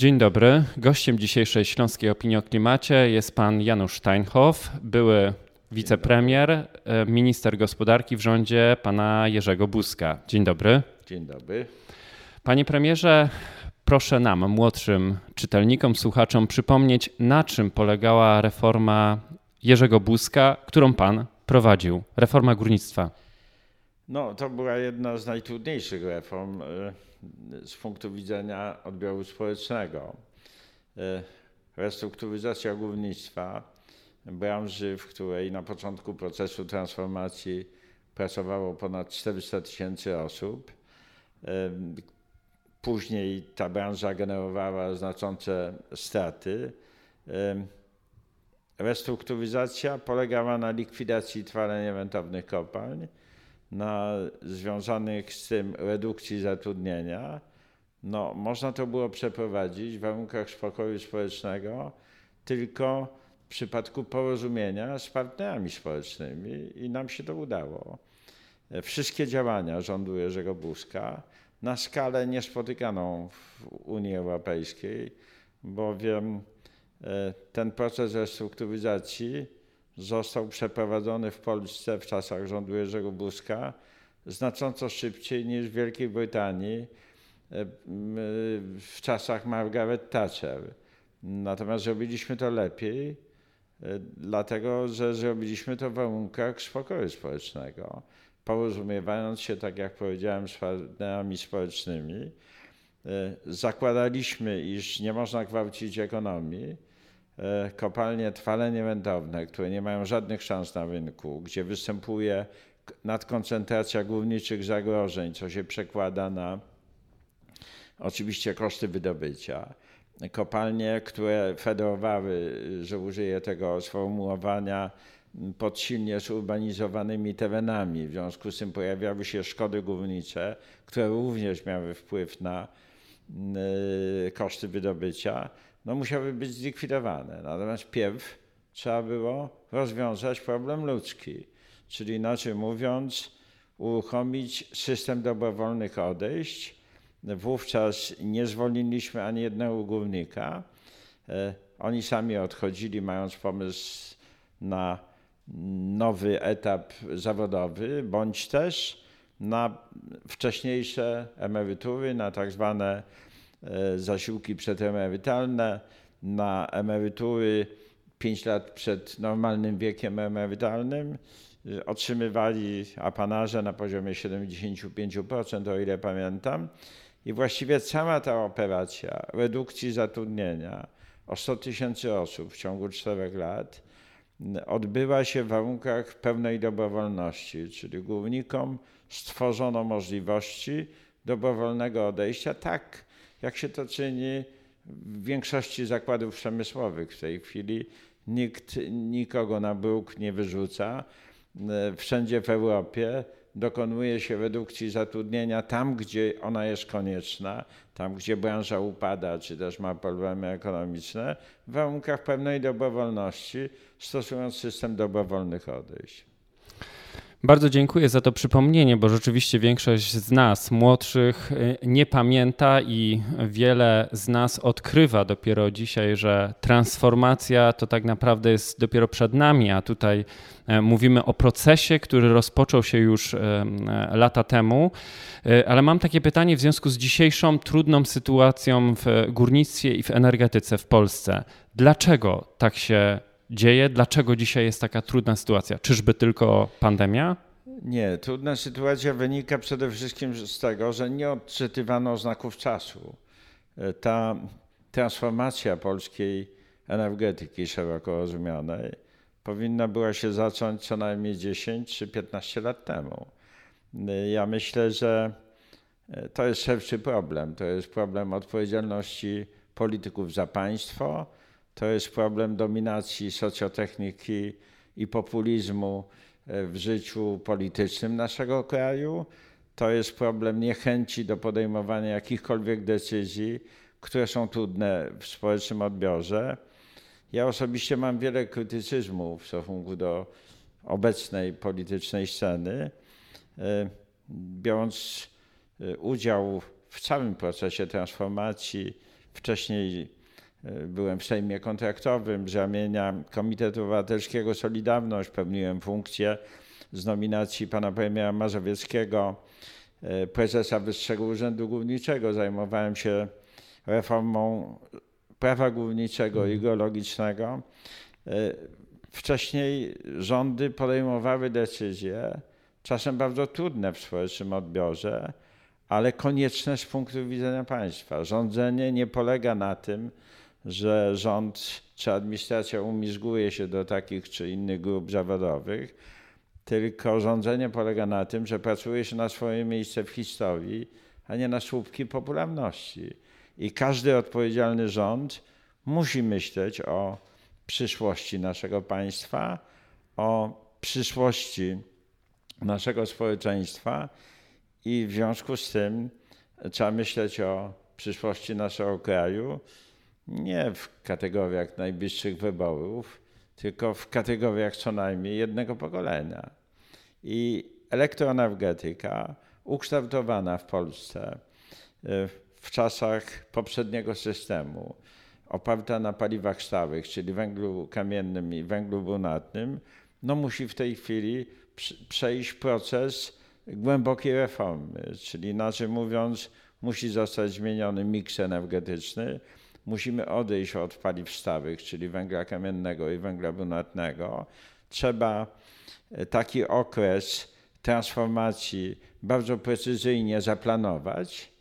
Dzień dobry. Gościem dzisiejszej Śląskiej Opinii o Klimacie jest pan Janusz Steinhoff, były wicepremier, e, minister gospodarki w rządzie pana Jerzego Buzka. Dzień dobry. Dzień dobry. Panie premierze, proszę nam, młodszym czytelnikom, słuchaczom, przypomnieć, na czym polegała reforma Jerzego Buzka, którą pan prowadził, reforma górnictwa. No, to była jedna z najtrudniejszych reform e, z punktu widzenia odbioru społecznego. E, restrukturyzacja górnictwa, branży, w której na początku procesu transformacji pracowało ponad 400 tysięcy osób. E, później ta branża generowała znaczące straty. Restrukturyzacja polegała na likwidacji trwale rentownych kopalń, na związanych z tym redukcji zatrudnienia. No, można to było przeprowadzić w warunkach spokoju społecznego tylko w przypadku porozumienia z partnerami społecznymi i nam się to udało. Wszystkie działania rządu Jerzego Buzka na skalę niespotykaną w Unii Europejskiej, bowiem e, ten proces restrukturyzacji został przeprowadzony w Polsce w czasach rządu Jerzego Buzka znacząco szybciej niż w Wielkiej Brytanii e, w czasach Margaret Thatcher. Natomiast zrobiliśmy to lepiej, e, dlatego że zrobiliśmy to w warunkach spokoju społecznego, porozumiewając się, tak jak powiedziałem, z partnerami społecznymi. E, zakładaliśmy, iż nie można gwałcić ekonomii, E, kopalnie trwale wędrowne, które nie mają żadnych szans na rynku, gdzie występuje nadkoncentracja górniczych zagrożeń, co się przekłada na oczywiście koszty wydobycia. Kopalnie, które federowały, że użyję tego sformułowania, pod silnie zurbanizowanymi terenami. W związku z tym pojawiały się szkody górnicze, które również miały wpływ na e, koszty wydobycia no musiały być zlikwidowane. Natomiast pierw trzeba było rozwiązać problem ludzki, czyli inaczej mówiąc, uruchomić system dobrowolnych odejść. Wówczas nie zwolniliśmy ani jednego górnika. E, oni sami odchodzili, mając pomysł na nowy etap zawodowy, bądź też na wcześniejsze emerytury, na tak zwane zasiłki przedemerytalne, na emerytury 5 lat przed normalnym wiekiem emerytalnym. E, otrzymywali apanarze na poziomie 75%, o ile pamiętam. I właściwie cała ta operacja redukcji zatrudnienia o 100 tysięcy osób w ciągu 4 lat odbyła się w warunkach pełnej dobrowolności, czyli górnikom stworzono możliwości dobrowolnego odejścia, tak jak się to czyni w większości zakładów przemysłowych w tej chwili. Nikt nikogo na bruk nie wyrzuca. E, wszędzie w Europie dokonuje się redukcji zatrudnienia tam, gdzie ona jest konieczna, tam, gdzie branża upada, czy też ma problemy ekonomiczne, w warunkach pewnej dobrowolności, stosując system dobrowolnych odejść. Bardzo dziękuję za to przypomnienie, bo rzeczywiście większość z nas, młodszych, y, nie pamięta i wiele z nas odkrywa dopiero dzisiaj, że transformacja to tak naprawdę jest dopiero przed nami, a tutaj e, mówimy o procesie, który rozpoczął się już e, e, lata temu. Ale mam takie pytanie w związku z dzisiejszą trudną sytuacją w górnictwie i w energetyce w Polsce. Dlaczego tak się dzieje? Dlaczego dzisiaj jest taka trudna sytuacja? Czyżby tylko pandemia? Nie, trudna sytuacja wynika przede wszystkim z tego, że nie odczytywano znaków czasu. E, ta transformacja polskiej energetyki szeroko rozumianej powinna była się zacząć co najmniej 10 czy 15 lat temu. E, ja myślę, że e, to jest szerszy problem. To jest problem odpowiedzialności polityków za państwo, to jest problem dominacji socjotechniki i populizmu e, w życiu politycznym naszego kraju. To jest problem niechęci do podejmowania jakichkolwiek decyzji, które są trudne w społecznym odbiorze. Ja osobiście mam wiele krytycyzmu w stosunku do obecnej politycznej sceny. E, biorąc e, udział w całym procesie transformacji wcześniej byłem w Sejmie Kontraktowym z ramienia Komitetu Obywatelskiego Solidarność, pełniłem funkcję z nominacji pana premiera Mazowieckiego, e, prezesa Wyższego Urzędu Górniczego. Zajmowałem się reformą prawa górniczego i geologicznego. E, wcześniej rządy podejmowały decyzje, czasem bardzo trudne w społecznym odbiorze, ale konieczne z punktu widzenia państwa. Rządzenie nie polega na tym, że rząd czy administracja umizguje się do takich czy innych grup zawodowych, tylko rządzenie polega na tym, że pracuje się na swoje miejsce w historii, a nie na słupki popularności. I każdy odpowiedzialny rząd musi myśleć o przyszłości naszego państwa, o przyszłości naszego społeczeństwa i w związku z tym trzeba myśleć o przyszłości naszego kraju nie w kategoriach najbliższych wyborów, tylko w kategoriach co najmniej jednego pokolenia. I elektroenergetyka ukształtowana w Polsce e, w czasach poprzedniego systemu, oparta na paliwach stałych, czyli węglu kamiennym i węglu brunatnym, no musi w tej chwili przejść proces głębokiej reformy, czyli inaczej mówiąc, musi zostać zmieniony miks energetyczny. Musimy odejść od paliw stałych, czyli węgla kamiennego i węgla brunatnego. Trzeba e, taki okres transformacji bardzo precyzyjnie zaplanować,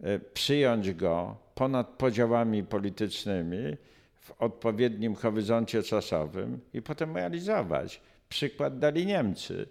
e, przyjąć go ponad podziałami politycznymi w odpowiednim horyzoncie czasowym i potem realizować. Przykład dali Niemcy.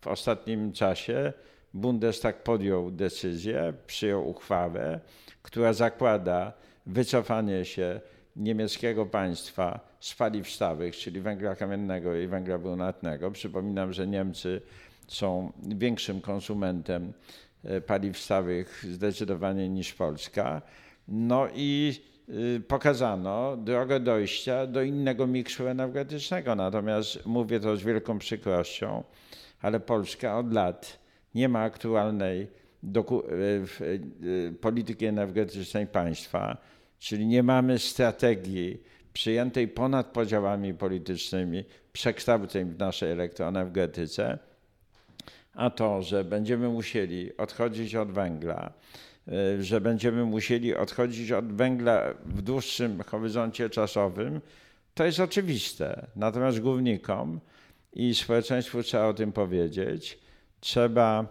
W ostatnim czasie Bundestag podjął decyzję, przyjął uchwałę, która zakłada wycofanie się niemieckiego państwa z paliw stałych, czyli węgla kamiennego i węgla brunatnego. Przypominam, że Niemcy są większym konsumentem e, paliw stałych zdecydowanie niż Polska. No i y, pokazano drogę dojścia do innego miksu energetycznego. Natomiast mówię to z wielką przykrością, ale Polska od lat nie ma aktualnej polityki energetycznej państwa, czyli nie mamy strategii przyjętej ponad podziałami politycznymi przekształceń w naszej elektroenergetyce, a to, że będziemy musieli odchodzić od węgla, E, że będziemy musieli odchodzić od węgla w dłuższym horyzoncie czasowym, to jest oczywiste. Natomiast górnikom i społeczeństwu trzeba o tym powiedzieć. Trzeba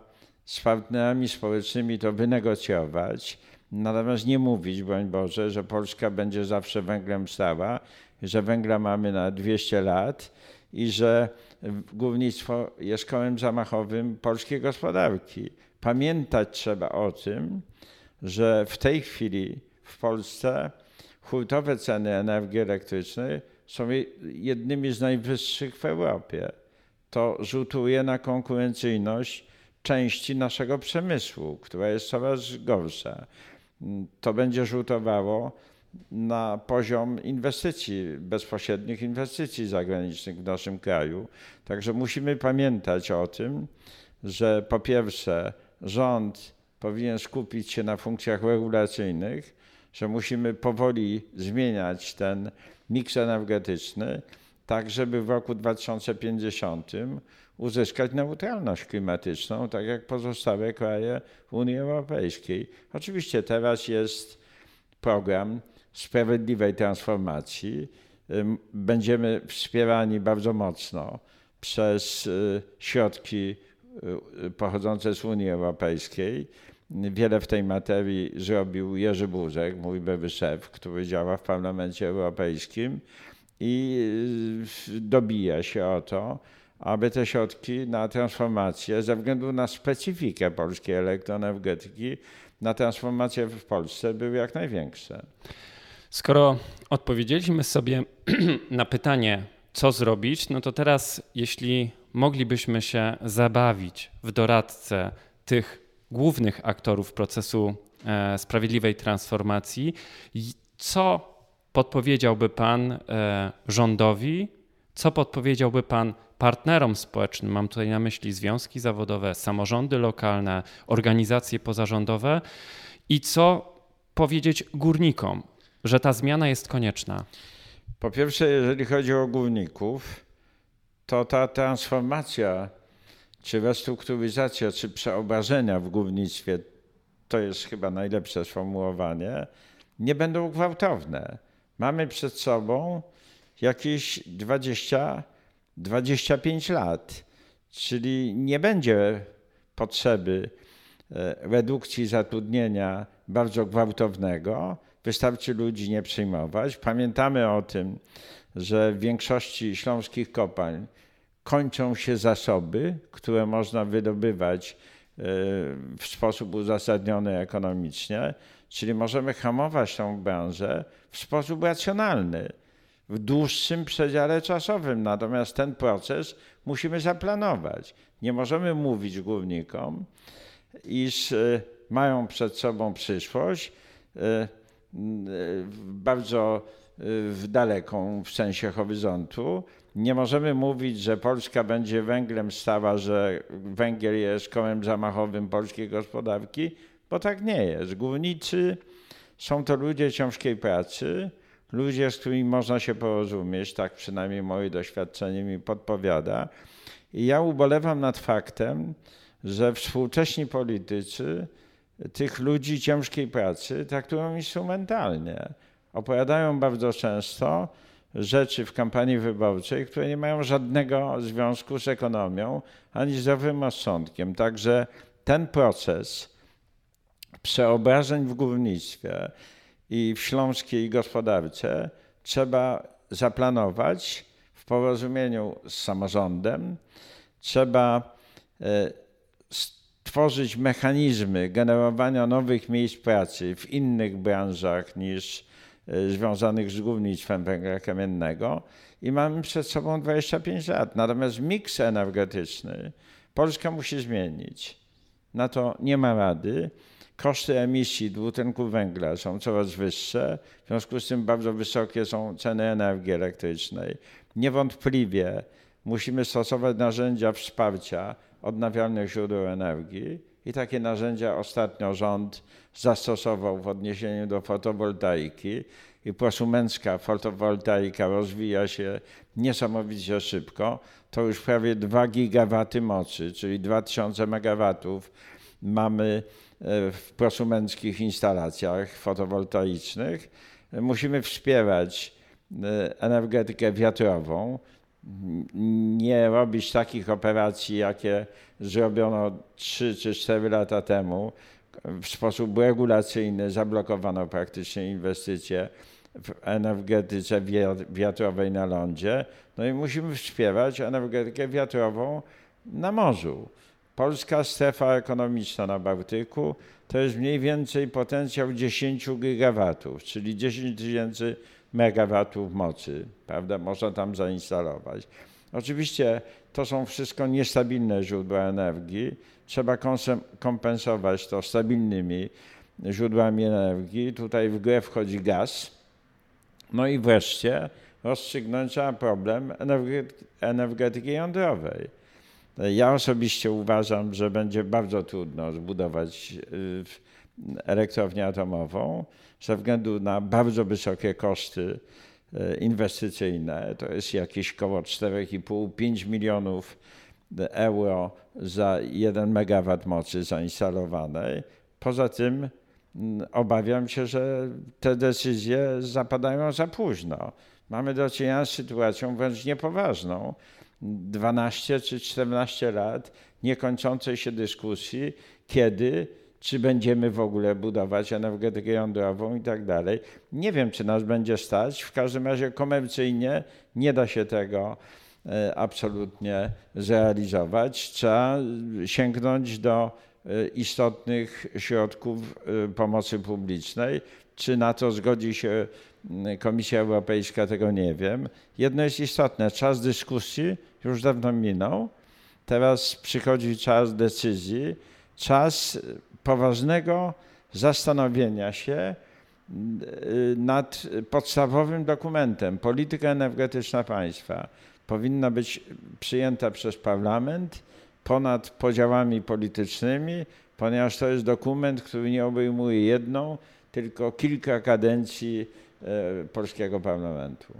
z partnerami społecznymi to wynegocjować. Natomiast nie mówić, broń Boże, że Polska będzie zawsze węglem stała, że węgla mamy na 200 lat i że górnictwo jest kołem zamachowym polskiej gospodarki. Pamiętać trzeba o tym, że w tej chwili w Polsce hurtowe ceny energii elektrycznej są jednymi z najwyższych w Europie. To rzutuje na konkurencyjność części naszego przemysłu, która jest coraz gorsza. To będzie rzutowało na poziom inwestycji, bezpośrednich inwestycji zagranicznych w naszym kraju. Także musimy pamiętać o tym, że po pierwsze rząd powinien skupić się na funkcjach regulacyjnych, że musimy powoli zmieniać ten miks energetyczny, tak żeby w roku 2050 uzyskać neutralność klimatyczną, tak jak pozostałe kraje Unii Europejskiej. Oczywiście teraz jest program sprawiedliwej transformacji. Będziemy wspierani bardzo mocno przez y, środki y, pochodzące z Unii Europejskiej. Wiele w tej materii zrobił Jerzy Buzek, mój były szef, który działa w Parlamencie Europejskim i y, dobija się o to, aby te środki na transformację, ze względu na specyfikę polskiej elektroenergetyki, na transformację w Polsce były jak największe. Skoro odpowiedzieliśmy sobie na pytanie, co zrobić, no to teraz, jeśli moglibyśmy się zabawić w doradcę tych głównych aktorów procesu e, sprawiedliwej transformacji. Co podpowiedziałby Pan e, rządowi, co podpowiedziałby Pan partnerom społecznym? Mam tutaj na myśli związki zawodowe, samorządy lokalne, organizacje pozarządowe i co powiedzieć górnikom, że ta zmiana jest konieczna? Po pierwsze, jeżeli chodzi o górników, to ta transformacja, czy restrukturyzacja, czy przeobrażenia w górnictwie, to jest chyba najlepsze sformułowanie, nie będą gwałtowne. Mamy przed sobą jakieś 20-25 lat, czyli nie będzie potrzeby e, redukcji zatrudnienia bardzo gwałtownego. Wystarczy ludzi nie przyjmować. Pamiętamy o tym, że w większości śląskich kopalń kończą się zasoby, które można wydobywać e, w sposób uzasadniony ekonomicznie, czyli możemy hamować tą branżę w sposób racjonalny, w dłuższym przedziale czasowym. Natomiast ten proces musimy zaplanować. Nie możemy mówić górnikom, iż e, mają przed sobą przyszłość e, bardzo w daleką w sensie horyzontu. Nie możemy mówić, że Polska będzie węglem stała, że węgiel jest kołem zamachowym polskiej gospodarki, bo tak nie jest. Górnicy są to ludzie ciężkiej pracy, ludzie, z którymi można się porozumieć, tak przynajmniej moje doświadczenie mi podpowiada. I ja ubolewam nad faktem, że współcześni politycy tych ludzi ciężkiej pracy traktują instrumentalnie. Opowiadają bardzo często rzeczy w kampanii wyborczej, które nie mają żadnego związku z ekonomią ani zdrowym rozsądkiem. Także ten proces przeobrażeń w górnictwie i w śląskiej gospodarce trzeba zaplanować w porozumieniu z samorządem. Trzeba e, stworzyć mechanizmy generowania nowych miejsc pracy w innych branżach niż e, związanych z górnictwem węgla kamiennego i mamy przed sobą 25 lat. Natomiast miks energetyczny Polska musi zmienić. Na to nie ma rady. Koszty emisji dwutlenku węgla są coraz wyższe, w związku z tym bardzo wysokie są ceny energii elektrycznej. Niewątpliwie musimy stosować narzędzia wsparcia odnawialnych źródeł energii i takie narzędzia ostatnio rząd zastosował w odniesieniu do fotowoltaiki i prosumencka fotowoltaika rozwija się niesamowicie szybko. To już prawie 2 gigawaty mocy, czyli 2000 megawatów mamy w prosumenckich instalacjach fotowoltaicznych. Musimy wspierać e, energetykę wiatrową nie robić takich operacji, jakie zrobiono 3 czy 4 lata temu. W sposób regulacyjny zablokowano praktycznie inwestycje w energetyce wiatrowej na lądzie. No i musimy wspierać energetykę wiatrową na morzu. Polska strefa ekonomiczna na Bałtyku to jest mniej więcej potencjał 10 gigawatów, czyli 10 tysięcy megawatów mocy, prawda, można tam zainstalować. Oczywiście to są wszystko niestabilne źródła energii. Trzeba kompensować to stabilnymi źródłami energii. Tutaj w grę wchodzi gaz. No i wreszcie rozstrzygnąć problem energetyki jądrowej. Ja osobiście uważam, że będzie bardzo trudno zbudować y, elektrownię atomową ze względu na bardzo wysokie koszty e, inwestycyjne. To jest jakieś około 4,5-5 milionów euro za 1 megawatt mocy zainstalowanej. Poza tym obawiam się, że te decyzje zapadają za późno. Mamy do czynienia z sytuacją wręcz niepoważną. 12 czy 14 lat niekończącej się dyskusji, kiedy czy będziemy w ogóle budować energetykę jądrową i tak dalej. Nie wiem, czy nas będzie stać. W każdym razie komercyjnie nie da się tego e, absolutnie zrealizować. Trzeba sięgnąć do e, istotnych środków e, pomocy publicznej. Czy na to zgodzi się Komisja Europejska, tego nie wiem. Jedno jest istotne, czas dyskusji już dawno minął. Teraz przychodzi czas decyzji, czas poważnego zastanowienia się y, nad podstawowym dokumentem. Polityka energetyczna państwa powinna być przyjęta przez parlament ponad podziałami politycznymi, ponieważ to jest dokument, który nie obejmuje jedną, tylko kilka kadencji polskiego parlamentu.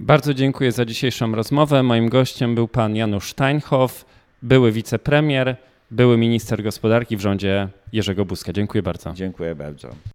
Bardzo dziękuję za dzisiejszą rozmowę. Moim gościem był pan Janusz Steinhoff, były wicepremier, były minister gospodarki w rządzie Jerzego Buzka. Dziękuję bardzo. Dziękuję bardzo.